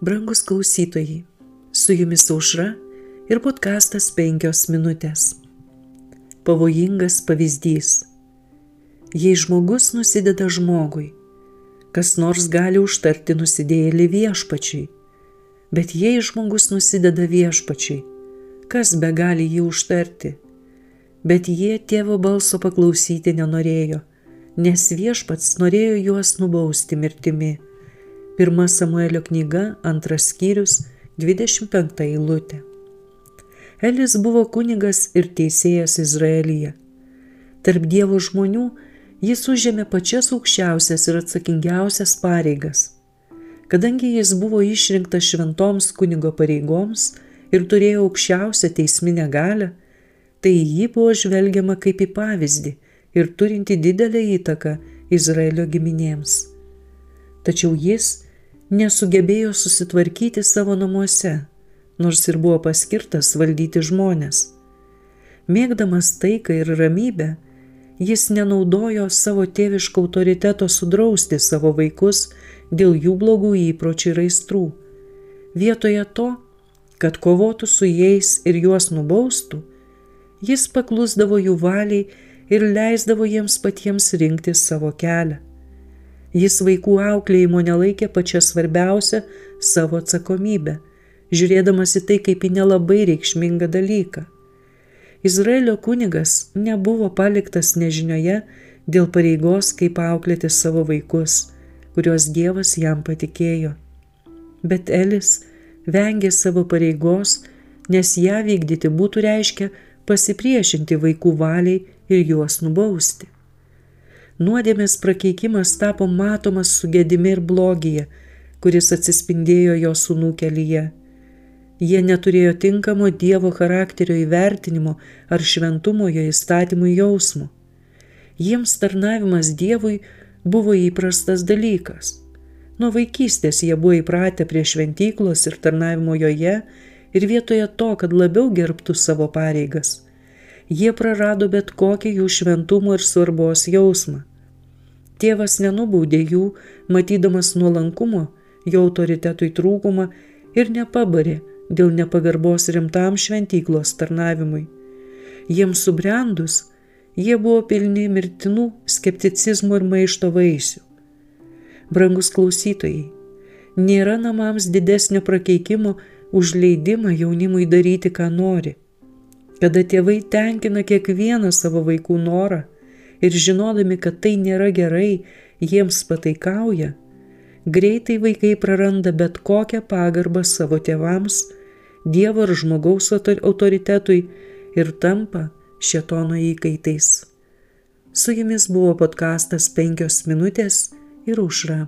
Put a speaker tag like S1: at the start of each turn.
S1: Brangus klausytojai, su jumis aušra ir podkastas penkios minutės. Pavojingas pavyzdys. Jei žmogus nusideda žmogui, kas nors gali užtarti nusidėjėlį viešpačiui, bet jei žmogus nusideda viešpačiui, kas be gali jį užtarti? Bet jie tėvo balso paklausyti nenorėjo, nes viešpats norėjo juos nubausti mirtimi 1 Samuelio knyga, antras skyrius, 25 eilutė. Elis buvo kunigas ir teisėjas Izraelyje. Tarp Dievo žmonių jis užėmė pačias aukščiausias ir atsakingiausias pareigas. Kadangi jis buvo išrinktas šventoms kunigo pareigoms ir turėjo aukščiausią teisminę galę, tai jį buvo žvelgiama kaip į pavyzdį ir turinti didelę įtaką Izraelio giminėms. Tačiau jis nesugebėjo susitvarkyti savo namuose, nors ir buvo paskirtas valdyti žmonės. Mėgdamas taiką ir ramybę, jis nenaudojo savo tėviško autoriteto sudrausti savo vaikus dėl jų blogų įpročių ir aistrų. Vietoje to, kad kovotų su jais ir juos nubaustų, jis paklusdavo jų valiai ir leisdavo jiems patiems rinkti savo kelią. Jis vaikų auklėjimo nelaikė pačia svarbiausia savo atsakomybę, žiūrėdamas į tai kaip į nelabai reikšmingą dalyką. Izraelio kunigas nebuvo paliktas nežinioje dėl pareigos, kaip auklėti savo vaikus, kuriuos Dievas jam patikėjo. Bet Elis vengė savo pareigos, nes ją vykdyti būtų reiškia pasipriešinti vaikų valiai ir juos nubausti nuodėmės prakeikimas tapo matomas sugėdimi ir blogyje, kuris atsispindėjo jo sūnų kelyje. Jie neturėjo tinkamo Dievo charakterio įvertinimo ar šventumo jo įstatymų jausmo. Jiems tarnavimas Dievui buvo įprastas dalykas. Nuo vaikystės jie buvo įpratę prie šventyklos ir tarnavimo joje ir vietoje to, kad labiau gerbtų savo pareigas, jie prarado bet kokį jų šventumo ir svarbos jausmą. Tėvas nenubaudė jų, matydamas nuolankumo, jo autoritetui trūkumą ir nepabarė dėl nepagarbos rimtam šventyklos tarnavimui. Jiems subrendus, jie buvo pilni mirtinų skepticizmo ir maišto vaisių. Brangus klausytojai, nėra namams didesnio prakeikimo už leidimą jaunimui daryti, ką nori. Kada tėvai tenkina kiekvieną savo vaikų norą, ir žinodami, kad tai nėra gerai, jiems pataikauja, greitai vaikai praranda bet kokią pagarbą savo tėvams, Dievo ir žmogaus autoritetui ir tampa šetono įkaitais. Su jumis buvo podkastas penkios minutės ir užra.